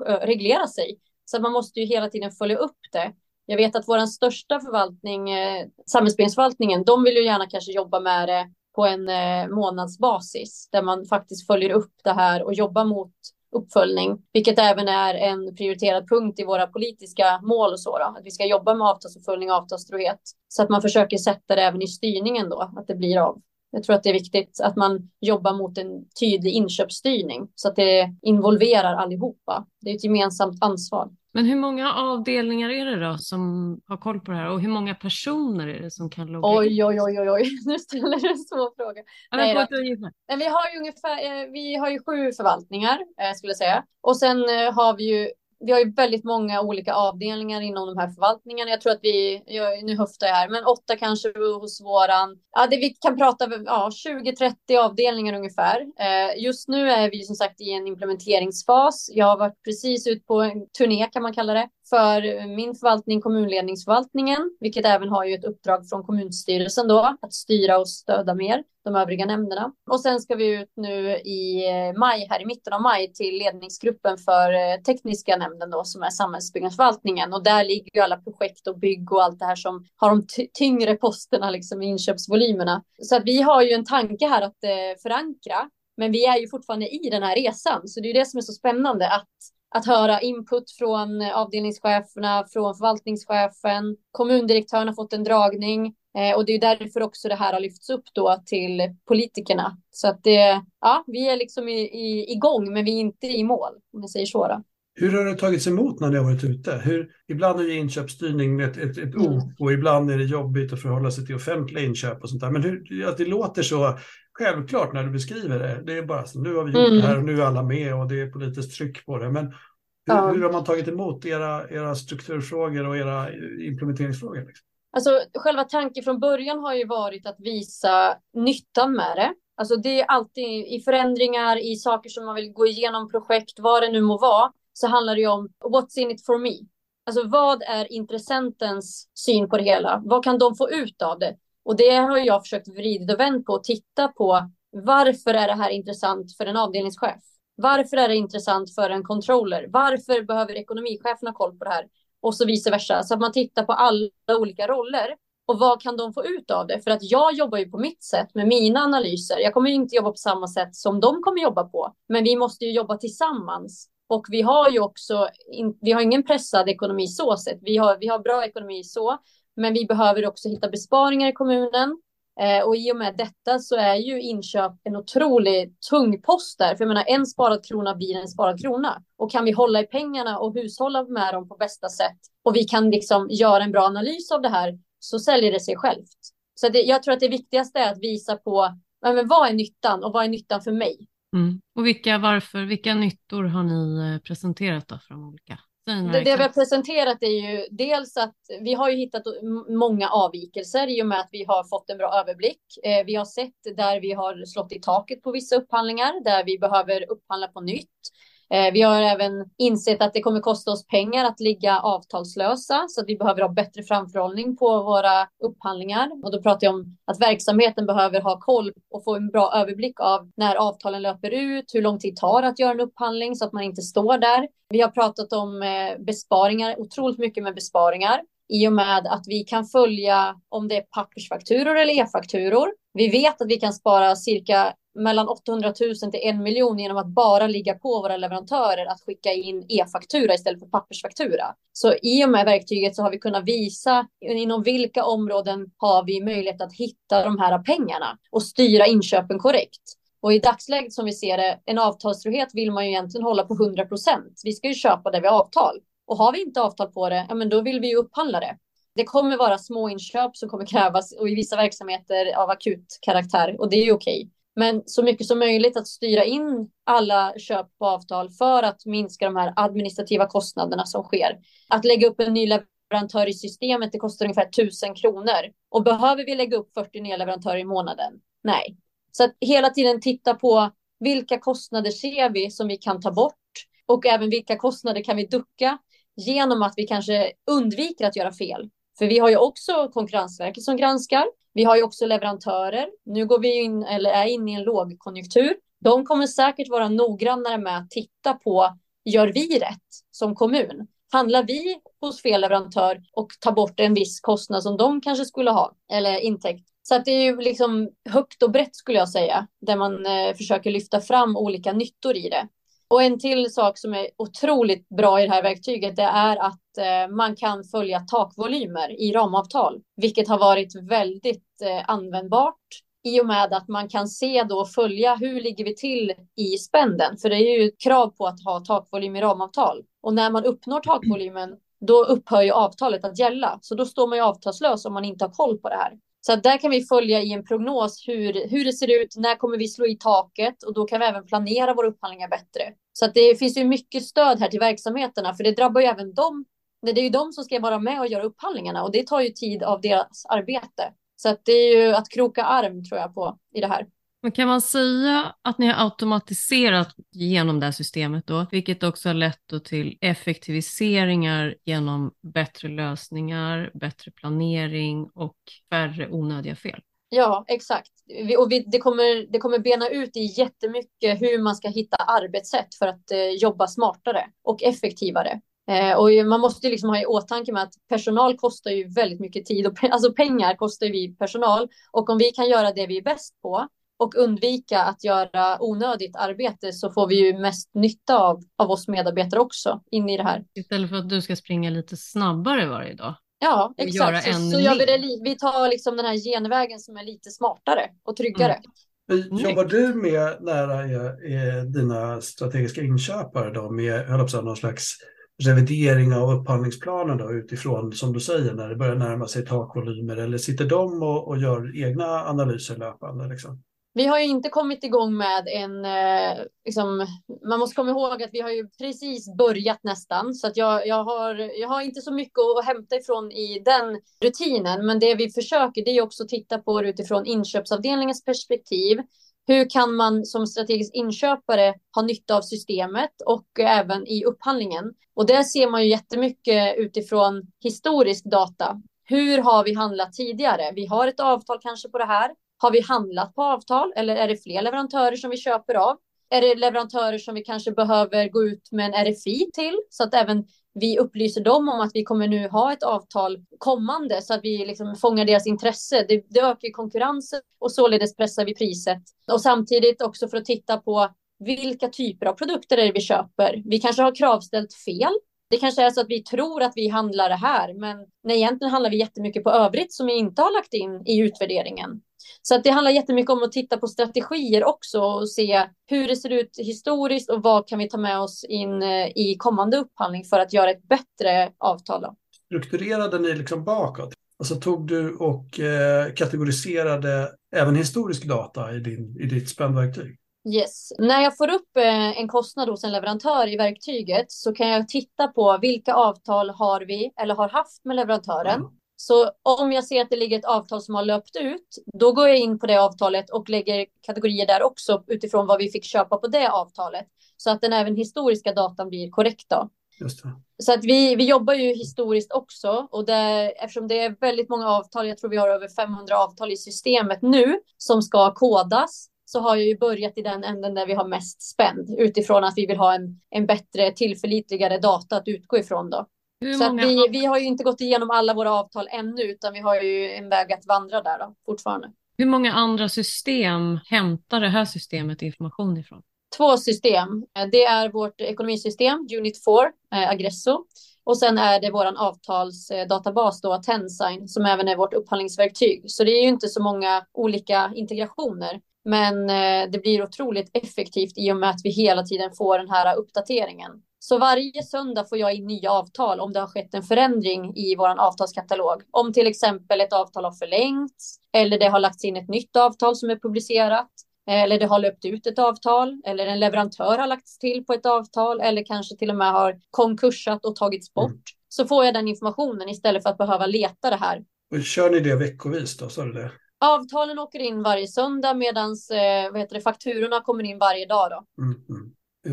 eh, reglera sig. Så man måste ju hela tiden följa upp det. Jag vet att vår största förvaltning, eh, samhällsbyggnadsförvaltningen, de vill ju gärna kanske jobba med det på en eh, månadsbasis där man faktiskt följer upp det här och jobbar mot uppföljning, vilket även är en prioriterad punkt i våra politiska mål och så då, att vi ska jobba med avtalsuppföljning och avtalstrohet så att man försöker sätta det även i styrningen då, att det blir av. Jag tror att det är viktigt att man jobbar mot en tydlig inköpsstyrning så att det involverar allihopa. Det är ett gemensamt ansvar. Men hur många avdelningar är det då som har koll på det här och hur många personer är det som kan logga in? Oj, oj, oj, oj, oj. nu ställer du en svår fråga. Nej. Men vi har ju ungefär, eh, vi har ju sju förvaltningar eh, skulle jag säga. Och sen eh, har vi ju, vi har ju väldigt många olika avdelningar inom de här förvaltningarna. Jag tror att vi, jag, nu höftar jag här, men åtta kanske hos våran. Ja, det vi kan prata, ja, 20-30 avdelningar ungefär. Eh, just nu är vi som sagt i en implementeringsfas. Jag har varit precis ut på en turné kan man kalla det för min förvaltning, kommunledningsförvaltningen, vilket även har ju ett uppdrag från kommunstyrelsen då att styra och stödja mer de övriga nämnderna. Och sen ska vi ut nu i eh, maj, här i mitten av maj, till ledningsgruppen för eh, tekniska nämnden då, som är samhällsbyggnadsförvaltningen. Och där ligger ju alla projekt och bygg och allt det här som har de tyngre posterna, liksom inköpsvolymerna. Så att vi har ju en tanke här att eh, förankra, men vi är ju fortfarande i den här resan. Så det är ju det som är så spännande, att att höra input från avdelningscheferna, från förvaltningschefen. Kommundirektören har fått en dragning eh, och det är därför också det här har lyfts upp då till politikerna. Så att det, ja, vi är liksom i, i, igång, men vi är inte i mål om jag säger så. Då. Hur har det tagits emot när ni har varit ute? Hur, ibland är ju inköpsstyrning ett, ett, ett mm. ok och ibland är det jobbigt att förhålla sig till offentliga inköp och sånt där. Men hur, att det låter så självklart när du beskriver det. Det är bara så, nu har vi gjort mm. det här och nu är alla med och det är politiskt tryck på det. Men hur, ja. hur har man tagit emot era, era strukturfrågor och era implementeringsfrågor? Liksom? Alltså, själva tanken från början har ju varit att visa nyttan med det. Alltså det är alltid i förändringar, i saker som man vill gå igenom projekt, vad det nu må vara, så handlar det ju om what's in it for me. Alltså vad är intressentens syn på det hela? Vad kan de få ut av det? Och det har jag försökt vrida och vänt på och titta på. Varför är det här intressant för en avdelningschef? Varför är det intressant för en controller? Varför behöver ekonomichefen ha koll på det här? Och så vice versa. Så att man tittar på alla olika roller. Och vad kan de få ut av det? För att jag jobbar ju på mitt sätt med mina analyser. Jag kommer ju inte jobba på samma sätt som de kommer jobba på. Men vi måste ju jobba tillsammans. Och vi har ju också, vi har ingen pressad ekonomi så sett. Vi har, vi har bra ekonomi så. Men vi behöver också hitta besparingar i kommunen. Eh, och i och med detta så är ju inköp en otroligt tung post där. För jag menar, en sparad krona blir en sparad krona. Och kan vi hålla i pengarna och hushålla med dem på bästa sätt och vi kan liksom göra en bra analys av det här så säljer det sig självt. Så det, jag tror att det viktigaste är att visa på men vad är nyttan och vad är nyttan för mig? Mm. Och vilka, varför, vilka nyttor har ni eh, presenterat då för de olika? Det, det, vi har presenterat är ju dels att vi har ju hittat många avvikelser i och med att vi har fått en bra överblick. Eh, vi har sett där vi har slått i taket på vissa upphandlingar, där vi behöver upphandla på nytt. Eh, vi har även insett att det kommer kosta oss pengar att ligga avtalslösa så att vi behöver ha bättre framförhållning på våra upphandlingar. Och då pratar jag om att verksamheten behöver ha koll och få en bra överblick av när avtalen löper ut, hur lång tid tar det att göra en upphandling så att man inte står där. Vi har pratat om eh, besparingar, otroligt mycket med besparingar i och med att vi kan följa om det är pappersfakturor eller e-fakturor. Vi vet att vi kan spara cirka mellan 800 000 till en miljon genom att bara ligga på våra leverantörer att skicka in e-faktura istället för pappersfaktura. Så i och med verktyget så har vi kunnat visa inom vilka områden har vi möjlighet att hitta de här pengarna och styra inköpen korrekt. Och i dagsläget som vi ser det, en avtalstrohet vill man ju egentligen hålla på 100 procent. Vi ska ju köpa det vi har avtal. Och har vi inte avtal på det, ja men då vill vi ju upphandla det. Det kommer vara små inköp som kommer krävas och i vissa verksamheter av akut karaktär och det är ju okej. Men så mycket som möjligt att styra in alla köp på avtal för att minska de här administrativa kostnaderna som sker. Att lägga upp en ny leverantör i systemet, det kostar ungefär 1000 kronor. Och behöver vi lägga upp 40 nya leverantörer i månaden? Nej. Så att hela tiden titta på vilka kostnader ser vi som vi kan ta bort och även vilka kostnader kan vi ducka genom att vi kanske undviker att göra fel. För vi har ju också Konkurrensverket som granskar. Vi har ju också leverantörer. Nu går vi in, eller är inne i en lågkonjunktur. De kommer säkert vara noggrannare med att titta på, gör vi rätt som kommun? Handlar vi hos fel leverantör och tar bort en viss kostnad som de kanske skulle ha, eller intäkt? Så att det är ju liksom högt och brett skulle jag säga, där man eh, försöker lyfta fram olika nyttor i det. Och en till sak som är otroligt bra i det här verktyget, det är att eh, man kan följa takvolymer i ramavtal, vilket har varit väldigt eh, användbart. i och med att man kan se då och följa hur ligger vi till i spänden. För det är ju ett krav på att ha takvolym i ramavtal. Och när man uppnår takvolymen då upphör ju avtalet att gälla. Så då står man ju avtalslös om man inte har koll på det här. Så där kan vi följa i en prognos hur, hur det ser ut, när kommer vi slå i taket och då kan vi även planera våra upphandlingar bättre. Så att det finns ju mycket stöd här till verksamheterna för det drabbar ju även dem. Det är ju de som ska vara med och göra upphandlingarna och det tar ju tid av deras arbete. Så att det är ju att kroka arm tror jag på i det här. Men kan man säga att ni har automatiserat genom det här systemet då, vilket också har lett till effektiviseringar genom bättre lösningar, bättre planering och färre onödiga fel? Ja, exakt. Och vi, det, kommer, det kommer bena ut i jättemycket hur man ska hitta arbetssätt för att eh, jobba smartare och effektivare. Eh, och man måste liksom ha i åtanke med att personal kostar ju väldigt mycket tid och alltså pengar kostar vi personal. Och om vi kan göra det vi är bäst på och undvika att göra onödigt arbete så får vi ju mest nytta av, av oss medarbetare också in i det här. Istället för att du ska springa lite snabbare varje dag. Ja, exakt. Så, så gör vi, det, vi tar liksom den här genvägen som är lite smartare och tryggare. Mm. Jobbar du med nära dina strategiska inköpare då med höll på någon slags revidering av upphandlingsplanen då, utifrån, som du säger, när det börjar närma sig takvolymer? Eller sitter de och, och gör egna analyser löpande? Liksom? Vi har ju inte kommit igång med en, eh, liksom, man måste komma ihåg att vi har ju precis börjat nästan, så att jag, jag, har, jag har inte så mycket att hämta ifrån i den rutinen, men det vi försöker det är också att titta på det utifrån inköpsavdelningens perspektiv. Hur kan man som strategisk inköpare ha nytta av systemet och även i upphandlingen? Och där ser man ju jättemycket utifrån historisk data. Hur har vi handlat tidigare? Vi har ett avtal kanske på det här. Har vi handlat på avtal eller är det fler leverantörer som vi köper av? Är det leverantörer som vi kanske behöver gå ut med en RFI till så att även vi upplyser dem om att vi kommer nu ha ett avtal kommande så att vi liksom fångar deras intresse. Det, det ökar konkurrensen och således pressar vi priset. Och samtidigt också för att titta på vilka typer av produkter är det vi köper. Vi kanske har kravställt fel. Det kanske är så att vi tror att vi handlar det här, men nej, egentligen handlar vi jättemycket på övrigt som vi inte har lagt in i utvärderingen. Så att det handlar jättemycket om att titta på strategier också och se hur det ser ut historiskt och vad kan vi ta med oss in eh, i kommande upphandling för att göra ett bättre avtal. Då. Strukturerade ni liksom bakåt? Alltså tog du och eh, kategoriserade även historisk data i, din, i ditt spännverktyg? Yes. När jag får upp eh, en kostnad hos en leverantör i verktyget så kan jag titta på vilka avtal har vi eller har haft med leverantören. Mm. Så om jag ser att det ligger ett avtal som har löpt ut, då går jag in på det avtalet och lägger kategorier där också utifrån vad vi fick köpa på det avtalet. Så att den även historiska datan blir korrekt då. Så att vi, vi jobbar ju historiskt också och det, eftersom det är väldigt många avtal, jag tror vi har över 500 avtal i systemet nu som ska kodas, så har jag ju börjat i den änden där vi har mest spänd utifrån att vi vill ha en, en bättre tillförlitligare data att utgå ifrån då. Hur så många... vi, vi har ju inte gått igenom alla våra avtal ännu, utan vi har ju en väg att vandra där då, fortfarande. Hur många andra system hämtar det här systemet information ifrån? Två system. Det är vårt ekonomisystem, Unit 4, eh, Agresso. Och sen är det vår avtalsdatabas då, Tensign, som även är vårt upphandlingsverktyg. Så det är ju inte så många olika integrationer. Men eh, det blir otroligt effektivt i och med att vi hela tiden får den här uppdateringen. Så varje söndag får jag in nya avtal om det har skett en förändring i vår avtalskatalog. Om till exempel ett avtal har förlängts eller det har lagts in ett nytt avtal som är publicerat eller det har löpt ut ett avtal eller en leverantör har lagts till på ett avtal eller kanske till och med har konkursat och tagits bort. Mm. Så får jag den informationen istället för att behöva leta det här. Och kör ni det veckovis då? Du det? Avtalen åker in varje söndag medan eh, fakturorna kommer in varje dag. Då. Mm, mm.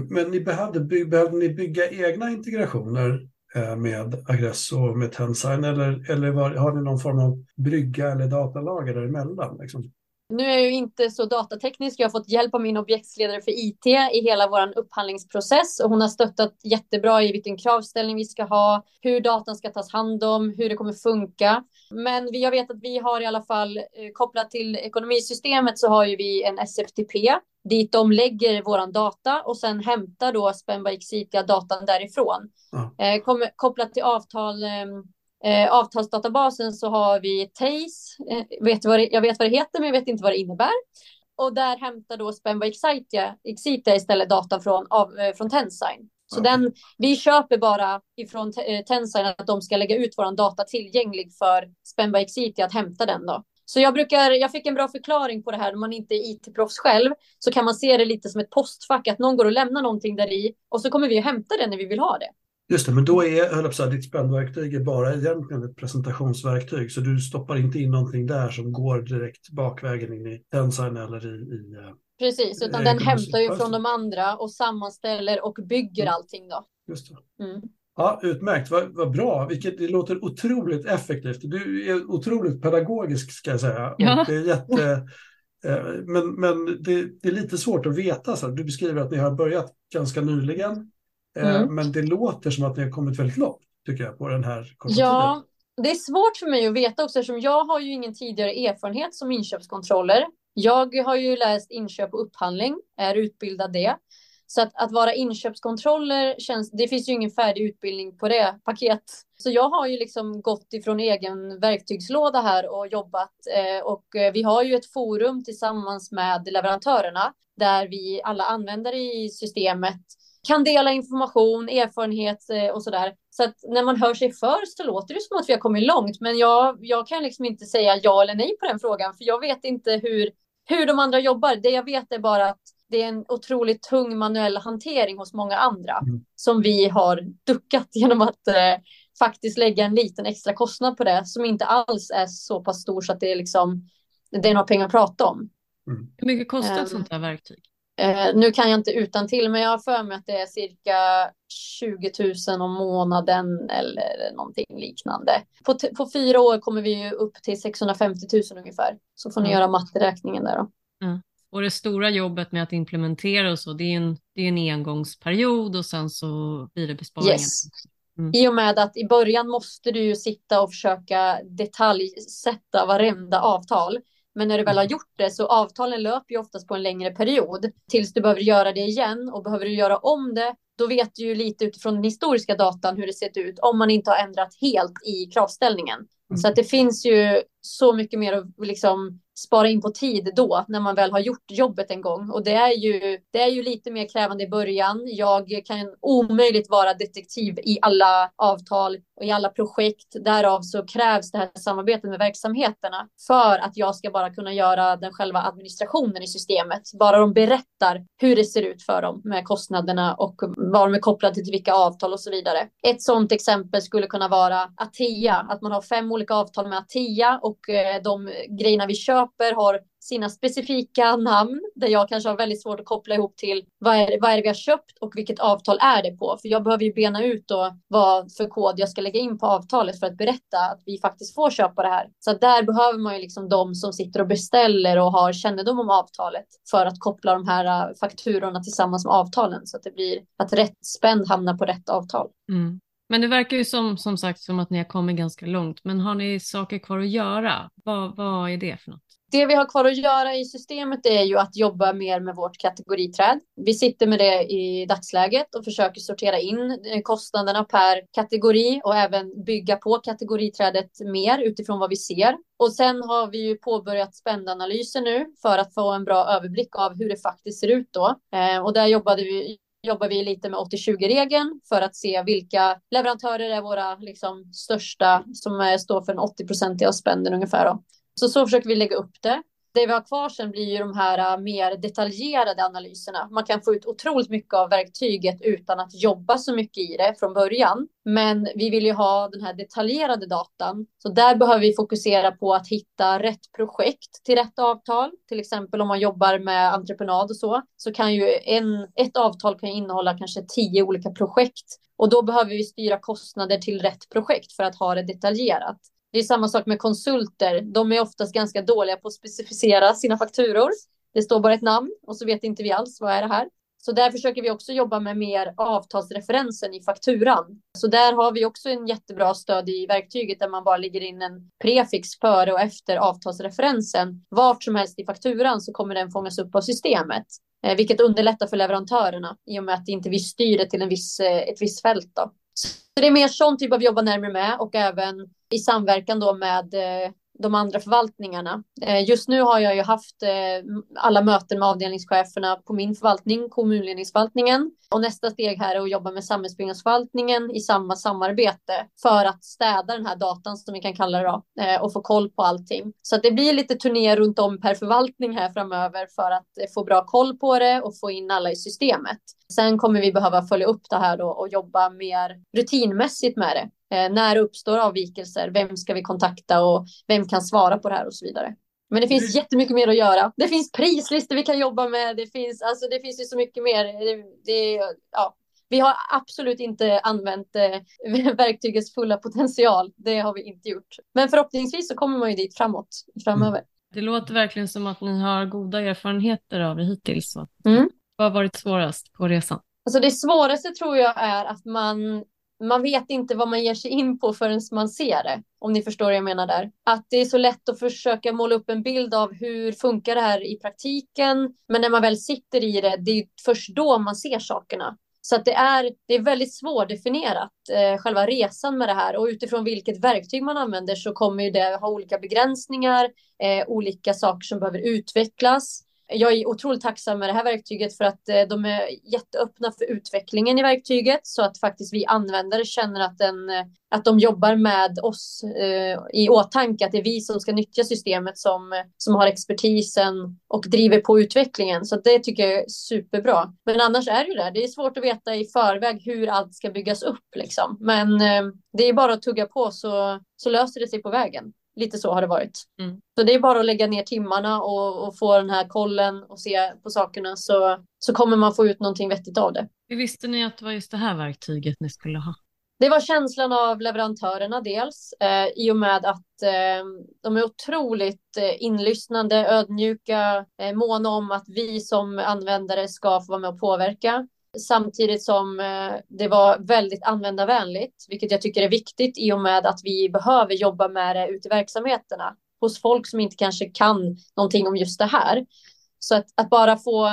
Men ni behövde, by, behövde ni bygga egna integrationer eh, med Agresso och med Tensign eller, eller var, har ni någon form av brygga eller datalager däremellan? Liksom? Nu är jag ju inte så datateknisk. Jag har fått hjälp av min objektsledare för IT i hela vår upphandlingsprocess och hon har stöttat jättebra i vilken kravställning vi ska ha, hur datan ska tas hand om, hur det kommer funka. Men jag vet att vi har i alla fall eh, kopplat till ekonomisystemet så har ju vi en SFTP dit de lägger våran data och sen hämtar då Spendbike City datan därifrån. Eh, kopplat till avtal eh, eh, avtalsdatabasen så har vi TACE. Eh, vet vad det, jag vet vad det heter, men jag vet inte vad det innebär. Och där hämtar då Spenva Excitia, Excitia istället data från, av, eh, från Tensign. Så okay. den, vi köper bara ifrån eh, Tensign att de ska lägga ut vår data tillgänglig för Spenva Excitia att hämta den då. Så jag brukar, jag fick en bra förklaring på det här. När man inte är it-proffs själv så kan man se det lite som ett postfack, att någon går och lämnar någonting där i och så kommer vi att hämta det när vi vill ha det. Just det, men då är höll jag ditt spännverktyg är bara egentligen ett presentationsverktyg, så du stoppar inte in någonting där som går direkt bakvägen in i Tensign eller i... i eh, Precis, utan den hämtar ju från de andra och sammanställer och bygger mm. allting då. Just det. Mm. Ja, utmärkt, vad, vad bra. Vilket, det låter otroligt effektivt. Du är otroligt pedagogisk ska jag säga. Ja. det är jätte, eh, men men det, det, är lite svårt att veta. Så du beskriver att ni har börjat ganska nyligen. Eh, mm. Men det låter som att ni har kommit väldigt långt tycker jag på den här korta Ja, det är svårt för mig att veta också eftersom jag har ju ingen tidigare erfarenhet som inköpskontroller. Jag har ju läst inköp och upphandling, är utbildad det. Så att, att vara inköpskontroller känns, det finns ju ingen färdig utbildning på det paket. Så jag har ju liksom gått ifrån egen verktygslåda här och jobbat eh, och eh, vi har ju ett forum tillsammans med leverantörerna där vi alla användare i systemet kan dela information, erfarenhet eh, och sådär. Så att när man hör sig för så låter det som att vi har kommit långt. Men jag, jag kan liksom inte säga ja eller nej på den frågan, för jag vet inte hur, hur de andra jobbar. Det jag vet är bara att det är en otroligt tung manuell hantering hos många andra mm. som vi har duckat genom att eh, faktiskt lägga en liten extra kostnad på det som inte alls är så pass stor så att det är liksom det är några pengar att prata om. Mm. Hur mycket kostar ett um, sånt här verktyg? Eh, nu kan jag inte utan till, men jag har för mig att det är cirka 20 000 om månaden eller någonting liknande. På, på fyra år kommer vi ju upp till 650 000 ungefär. Så får ni mm. göra matteräkningen där då. Mm. Och det stora jobbet med att implementera och så, det är en, det är en engångsperiod och sen så blir det besparingar. Yes. Mm. I och med att i början måste du ju sitta och försöka detaljsätta varenda avtal. Men när du väl har mm. gjort det så avtalen löper ju oftast på en längre period tills du behöver göra det igen och behöver du göra om det då vet du ju lite utifrån den historiska datan hur det sett ut om man inte har ändrat helt i kravställningen. Mm. Så att det finns ju så mycket mer att liksom spara in på tid då när man väl har gjort jobbet en gång. Och det är ju, det är ju lite mer krävande i början. Jag kan omöjligt vara detektiv i alla avtal och i alla projekt. Därav så krävs det här samarbetet med verksamheterna för att jag ska bara kunna göra den själva administrationen i systemet. Bara de berättar hur det ser ut för dem med kostnaderna och vad de är kopplade till vilka avtal och så vidare. Ett sådant exempel skulle kunna vara Atea, att man har fem olika avtal med Atea och och eh, de grejerna vi köper har sina specifika namn där jag kanske har väldigt svårt att koppla ihop till vad är, vad är det vi har köpt och vilket avtal är det på? För jag behöver ju bena ut då vad för kod jag ska lägga in på avtalet för att berätta att vi faktiskt får köpa det här. Så där behöver man ju liksom de som sitter och beställer och har kännedom om avtalet för att koppla de här eh, fakturorna tillsammans med avtalen så att det blir att rätt spänd hamnar på rätt avtal. Mm. Men det verkar ju som, som sagt som att ni har kommit ganska långt. Men har ni saker kvar att göra? Vad, vad är det för något? Det vi har kvar att göra i systemet är ju att jobba mer med vårt kategoriträd. Vi sitter med det i dagsläget och försöker sortera in eh, kostnaderna per kategori och även bygga på kategoriträdet mer utifrån vad vi ser. Och sen har vi ju påbörjat spändanalyser nu för att få en bra överblick av hur det faktiskt ser ut då. Eh, och där jobbade vi jobbar vi lite med 80-20-regeln för att se vilka leverantörer är våra liksom, största som eh, står för en 80 procentiga av spenden ungefär. Då. Så så försöker vi lägga upp det. Det vi har kvar sen blir ju de här äh, mer detaljerade analyserna. Man kan få ut otroligt mycket av verktyget utan att jobba så mycket i det från början. Men vi vill ju ha den här detaljerade datan. Så där behöver vi fokusera på att hitta rätt projekt till rätt avtal. Till exempel om man jobbar med entreprenad och så, så kan ju en, ett avtal kan innehålla kanske tio olika projekt. Och då behöver vi styra kostnader till rätt projekt för att ha det detaljerat. Det är samma sak med konsulter. De är oftast ganska dåliga på att specificera sina fakturor. Det står bara ett namn och så vet inte vi alls vad är det här. Så där försöker vi också jobba med mer avtalsreferensen i fakturan. Så där har vi också en jättebra stöd i verktyget där man bara lägger in en prefix före och efter avtalsreferensen. Vart som helst i fakturan så kommer den fångas upp av systemet. Eh, vilket underlättar för leverantörerna i och med att inte vi styr det till en viss, eh, ett visst fält. Då. Så det är mer sånt typ av jobba närmare med och även i samverkan då med eh, de andra förvaltningarna. Eh, just nu har jag ju haft eh, alla möten med avdelningscheferna på min förvaltning, kommunledningsförvaltningen. Och nästa steg här är att jobba med samhällsbyggnadsförvaltningen i samma samarbete för att städa den här datan som vi kan kalla det då och få koll på allting. Så att det blir lite turné runt om per förvaltning här framöver för att få bra koll på det och få in alla i systemet. Sen kommer vi behöva följa upp det här då och jobba mer rutinmässigt med det. Eh, när uppstår avvikelser? Vem ska vi kontakta och vem kan svara på det här och så vidare. Men det finns mm. jättemycket mer att göra. Det finns prislistor vi kan jobba med. Det finns, alltså, det finns ju så mycket mer. Det, det, ja. Vi har absolut inte använt eh, verktygets fulla potential. Det har vi inte gjort. Men förhoppningsvis så kommer man ju dit framåt framöver. Mm. Det låter verkligen som att ni har goda erfarenheter av det hittills. Mm. Vad har varit svårast på resan? Alltså det svåraste tror jag är att man man vet inte vad man ger sig in på förrän man ser det. Om ni förstår vad jag menar där. Att det är så lätt att försöka måla upp en bild av hur funkar det här i praktiken. Men när man väl sitter i det, det är först då man ser sakerna. Så att det är, det är väldigt svårdefinierat, eh, själva resan med det här. Och utifrån vilket verktyg man använder så kommer ju det ha olika begränsningar, eh, olika saker som behöver utvecklas jag är otroligt tacksam med det här verktyget för att eh, de är jätteöppna för utvecklingen i verktyget så att faktiskt vi användare känner att, den, eh, att de jobbar med oss eh, i åtanke, att det är vi som ska nyttja systemet som, som har expertisen och driver på utvecklingen. Så det tycker jag är superbra. Men annars är det ju det, det är svårt att veta i förväg hur allt ska byggas upp liksom. Men eh, det är bara att tugga på så, så löser det sig på vägen. Lite så har det varit. Mm. Så det är bara att lägga ner timmarna och, och, få den här kollen och se på sakerna så, så kommer man få ut någonting vettigt av det. Hur visste ni att det var just det här verktyget ni skulle ha? Det var känslan av leverantörerna dels eh, i och med att eh, de är otroligt eh, inlyssnande, ödmjuka, eh, måna om att vi som användare ska få vara med och påverka. Samtidigt som eh, det var väldigt användarvänligt, vilket jag tycker är viktigt i och med att vi behöver jobba med det ute i verksamheterna hos folk som inte kanske kan någonting om just det här. Så att, att bara få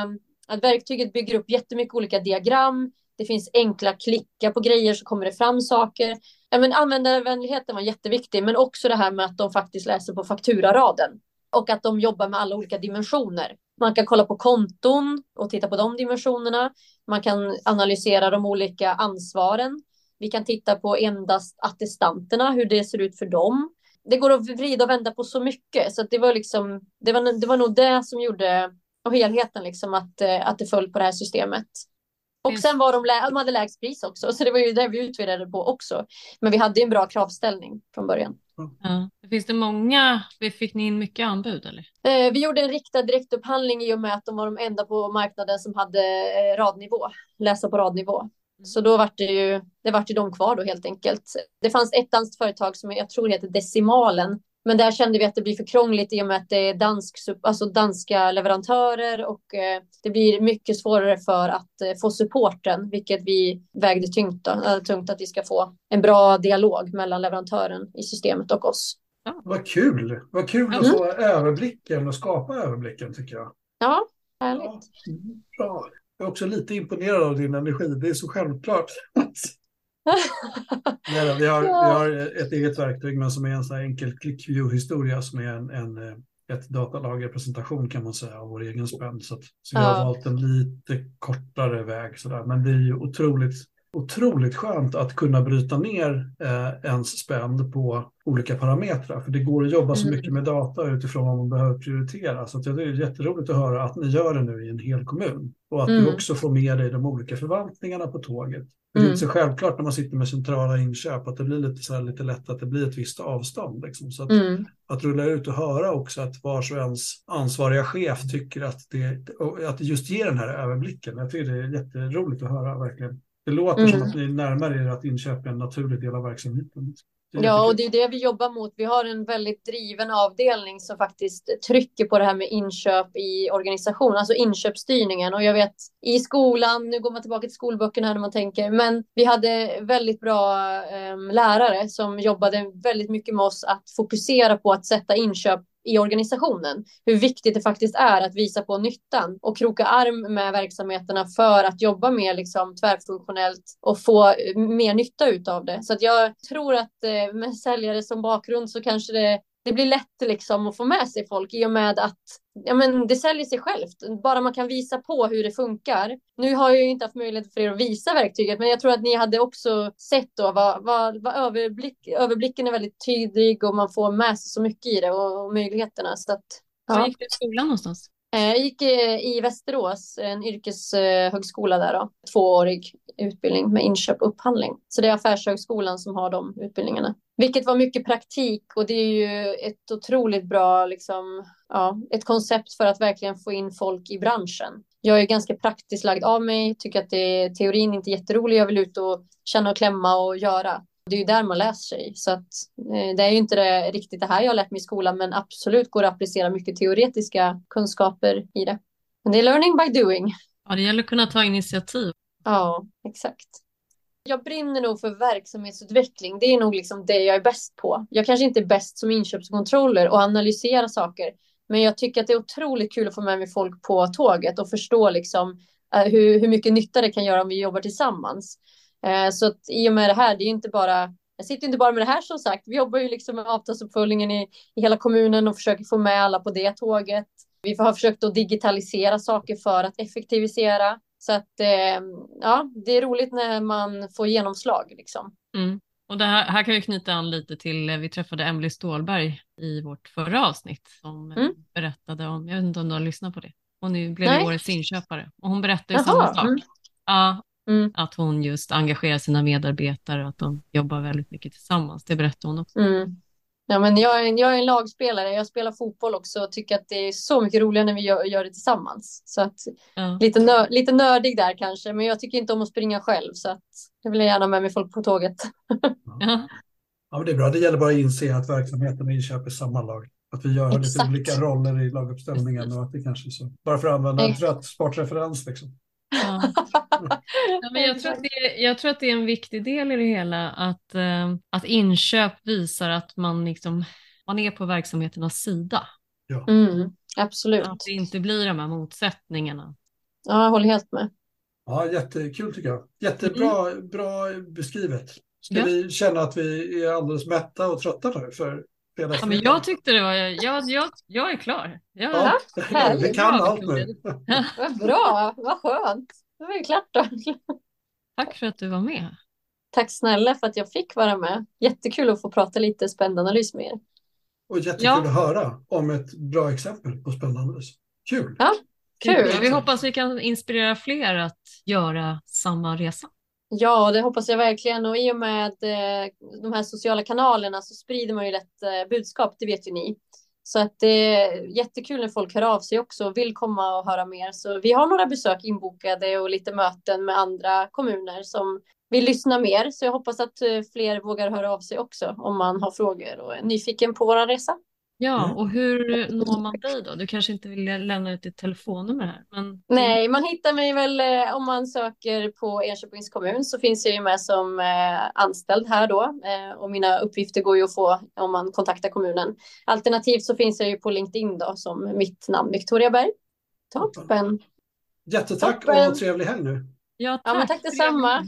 att verktyget bygger upp jättemycket olika diagram. Det finns enkla klickar på grejer så kommer det fram saker. Ja, men användarvänligheten var jätteviktig, men också det här med att de faktiskt läser på fakturaraden och att de jobbar med alla olika dimensioner. Man kan kolla på konton och titta på de dimensionerna. Man kan analysera de olika ansvaren. Vi kan titta på endast attestanterna, hur det ser ut för dem. Det går att vrida och vända på så mycket, så det var liksom, det var, det var nog det som gjorde, och helheten liksom, att, eh, att det föll på det här systemet. Och sen var de, de hade lägst pris också, så det var ju det vi utvärderade på också. Men vi hade en bra kravställning från början. Ja. Finns det många, fick ni in mycket anbud eller? Eh, vi gjorde en riktad direktupphandling i och med att de var de enda på marknaden som hade eh, radnivå, läsa på radnivå. Mm. Så då var det ju, det vart ju de kvar då helt enkelt. Det fanns ett danskt företag som jag tror heter Decimalen men där kände vi att det blir för krångligt i och med att det är dansk, alltså danska leverantörer och eh, det blir mycket svårare för att eh, få supporten, vilket vi vägde tungt, då, äh, tungt att vi ska få en bra dialog mellan leverantören i systemet och oss. Ja. Vad kul! Vad kul mm. att få överblicken och skapa överblicken tycker jag. Ja, härligt. Ja, bra. Jag är också lite imponerad av din energi. Det är så självklart. Nej, vi, har, ja. vi har ett eget verktyg men som är en sån här enkel ClickView-historia som är en, en, eh, ett datalagerpresentation kan man säga av vår egen spänn. Så, att, så vi har valt en lite kortare väg sådär. Men det är ju otroligt, otroligt skönt att kunna bryta ner eh, ens spänd på olika parametrar. För det går att jobba så mm. mycket med data utifrån vad man behöver prioritera. Så det är jätteroligt att höra att ni gör det nu i en hel kommun. Och att mm. du också får med dig de olika förvaltningarna på tåget. Det är inte mm. så självklart när man sitter med centrala inköp att det blir lite, så här, lite lätt att det blir ett visst avstånd. Liksom. Så att, mm. att rulla ut och höra också att vars och ens ansvariga chef tycker att det, att det just ger den här överblicken. Jag tycker det är jätteroligt att höra verkligen. Det låter mm. som att ni närmar er att inköp är en naturlig del av verksamheten. Ja, och det är det vi jobbar mot. Vi har en väldigt driven avdelning som faktiskt trycker på det här med inköp i organisation, alltså inköpsstyrningen. Och jag vet i skolan, nu går man tillbaka till skolböckerna när man tänker, men vi hade väldigt bra eh, lärare som jobbade väldigt mycket med oss att fokusera på att sätta inköp i organisationen. Hur viktigt det faktiskt är att visa på nyttan och kroka arm med verksamheterna för att jobba mer liksom tvärfunktionellt och få eh, mer nytta av det. Så att jag tror att eh, med säljare som bakgrund så kanske det det blir lätt liksom att få med sig folk i och med att ja, men det säljer sig självt. Bara man kan visa på hur det funkar. Nu har jag ju inte haft möjlighet för er att visa verktyget, men jag tror att ni hade också sett då vad, vad, vad överblick, överblicken är väldigt tydlig och man får med sig så mycket i det och, och möjligheterna. Så att, ja. Var gick du i skolan någonstans? Eh, jag gick eh, i Västerås, en yrkeshögskola där då, tvåårig utbildning med inköp och upphandling. Så det är Affärshögskolan som har de utbildningarna. Vilket var mycket praktik och det är ju ett otroligt bra, liksom, ja, ett koncept för att verkligen få in folk i branschen. Jag är ganska praktiskt lagd av mig, tycker att det, teorin inte är jätterolig, jag vill ut och känna och klämma och göra. Det är ju där man läser sig. Så att, eh, det är ju inte det, riktigt det här jag har lärt mig i skolan, men absolut går det att applicera mycket teoretiska kunskaper i det. Men det är learning by doing. Ja, det gäller att kunna ta initiativ. Ja, exakt. Jag brinner nog för verksamhetsutveckling. Det är nog liksom det jag är bäst på. Jag kanske inte är bäst som inköpskontroller och analysera saker, men jag tycker att det är otroligt kul att få med mig folk på tåget och förstå liksom eh, hur, hur mycket nytta det kan göra om vi jobbar tillsammans. Eh, så att i och med det här, det är inte bara jag sitter inte bara med det här som sagt. Vi jobbar ju liksom med avtalsuppföljningen i, i hela kommunen och försöker få med alla på det tåget. Vi har försökt att digitalisera saker för att effektivisera. Så att eh, ja, det är roligt när man får genomslag liksom. Mm. Och det här, här kan vi knyta an lite till, eh, vi träffade Emily Stålberg i vårt förra avsnitt som mm. berättade om, jag vet inte om du har lyssnat på det, hon blev Nej. årets inköpare och hon berättade samma sak. Mm. Ja, Mm. Att hon just engagerar sina medarbetare och att de jobbar väldigt mycket tillsammans. Det berättar hon också. Mm. Ja, men jag, är, jag är en lagspelare, jag spelar fotboll också och tycker att det är så mycket roligare när vi gör, gör det tillsammans. Så att, ja. lite, nö, lite nördig där kanske, men jag tycker inte om att springa själv så att jag vill gärna med mig folk på tåget. ja. ja, men det är bra. Det gäller bara att inse att verksamheten och inköp är samma lag. Att vi gör Exakt. lite olika roller i laguppställningen och att det kanske är så. Bara för att använda en rätt sportreferens liksom. Ja. ja. men jag, tror att det, jag tror att det är en viktig del i det hela att, äh, att inköp visar att man, liksom, man är på verksamheternas sida. Ja. Mm, absolut. Att det inte blir de här motsättningarna. Ja, jag håller helt med. Ja, jättekul tycker jag. Jättebra mm. bra beskrivet. Ska ja. vi känna att vi är alldeles mätta och trötta nu för Ja, men jag tyckte det var, jag, jag, jag är klar. Jag, ja, vi kan allt nu. Vad bra, vad skönt. Det var ju klart då. Tack för att du var med. Tack snälla för att jag fick vara med. Jättekul att få prata lite spändanalys med er. Och jättekul ja. att höra om ett bra exempel på spändanalys. Kul! Ja, kul! Vi hoppas vi kan inspirera fler att göra samma resa. Ja, det hoppas jag verkligen. Och i och med eh, de här sociala kanalerna så sprider man ju lätt eh, budskap, det vet ju ni. Så att det är jättekul när folk hör av sig också och vill komma och höra mer. Så vi har några besök inbokade och lite möten med andra kommuner som vill lyssna mer. Så jag hoppas att eh, fler vågar höra av sig också om man har frågor och är nyfiken på vår resa. Ja, mm. och hur når man dig då? Du kanske inte vill lämna ut ditt telefonnummer här? Men... Nej, man hittar mig väl eh, om man söker på Enköpings kommun så finns jag ju med som eh, anställd här då eh, och mina uppgifter går ju att få om man kontaktar kommunen. Alternativt så finns jag ju på LinkedIn då som mitt namn Victoria Berg. Toppen. Jättetack Toppen. och trevlig helg nu. Ja, tack. Ja, men tack detsamma.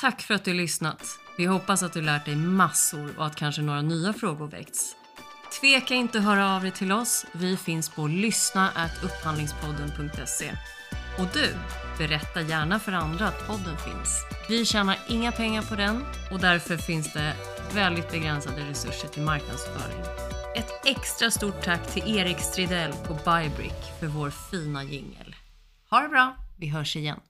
Tack för att du lyssnat. Vi hoppas att du lärt dig massor och att kanske några nya frågor väckts. Tveka inte att höra av dig till oss. Vi finns på lyssna.upphandlingspodden.se. Och du, berätta gärna för andra att podden finns. Vi tjänar inga pengar på den och därför finns det väldigt begränsade resurser till marknadsföring. Ett extra stort tack till Erik Stridell på Bybrick för vår fina jingel. Ha det bra, vi hörs igen.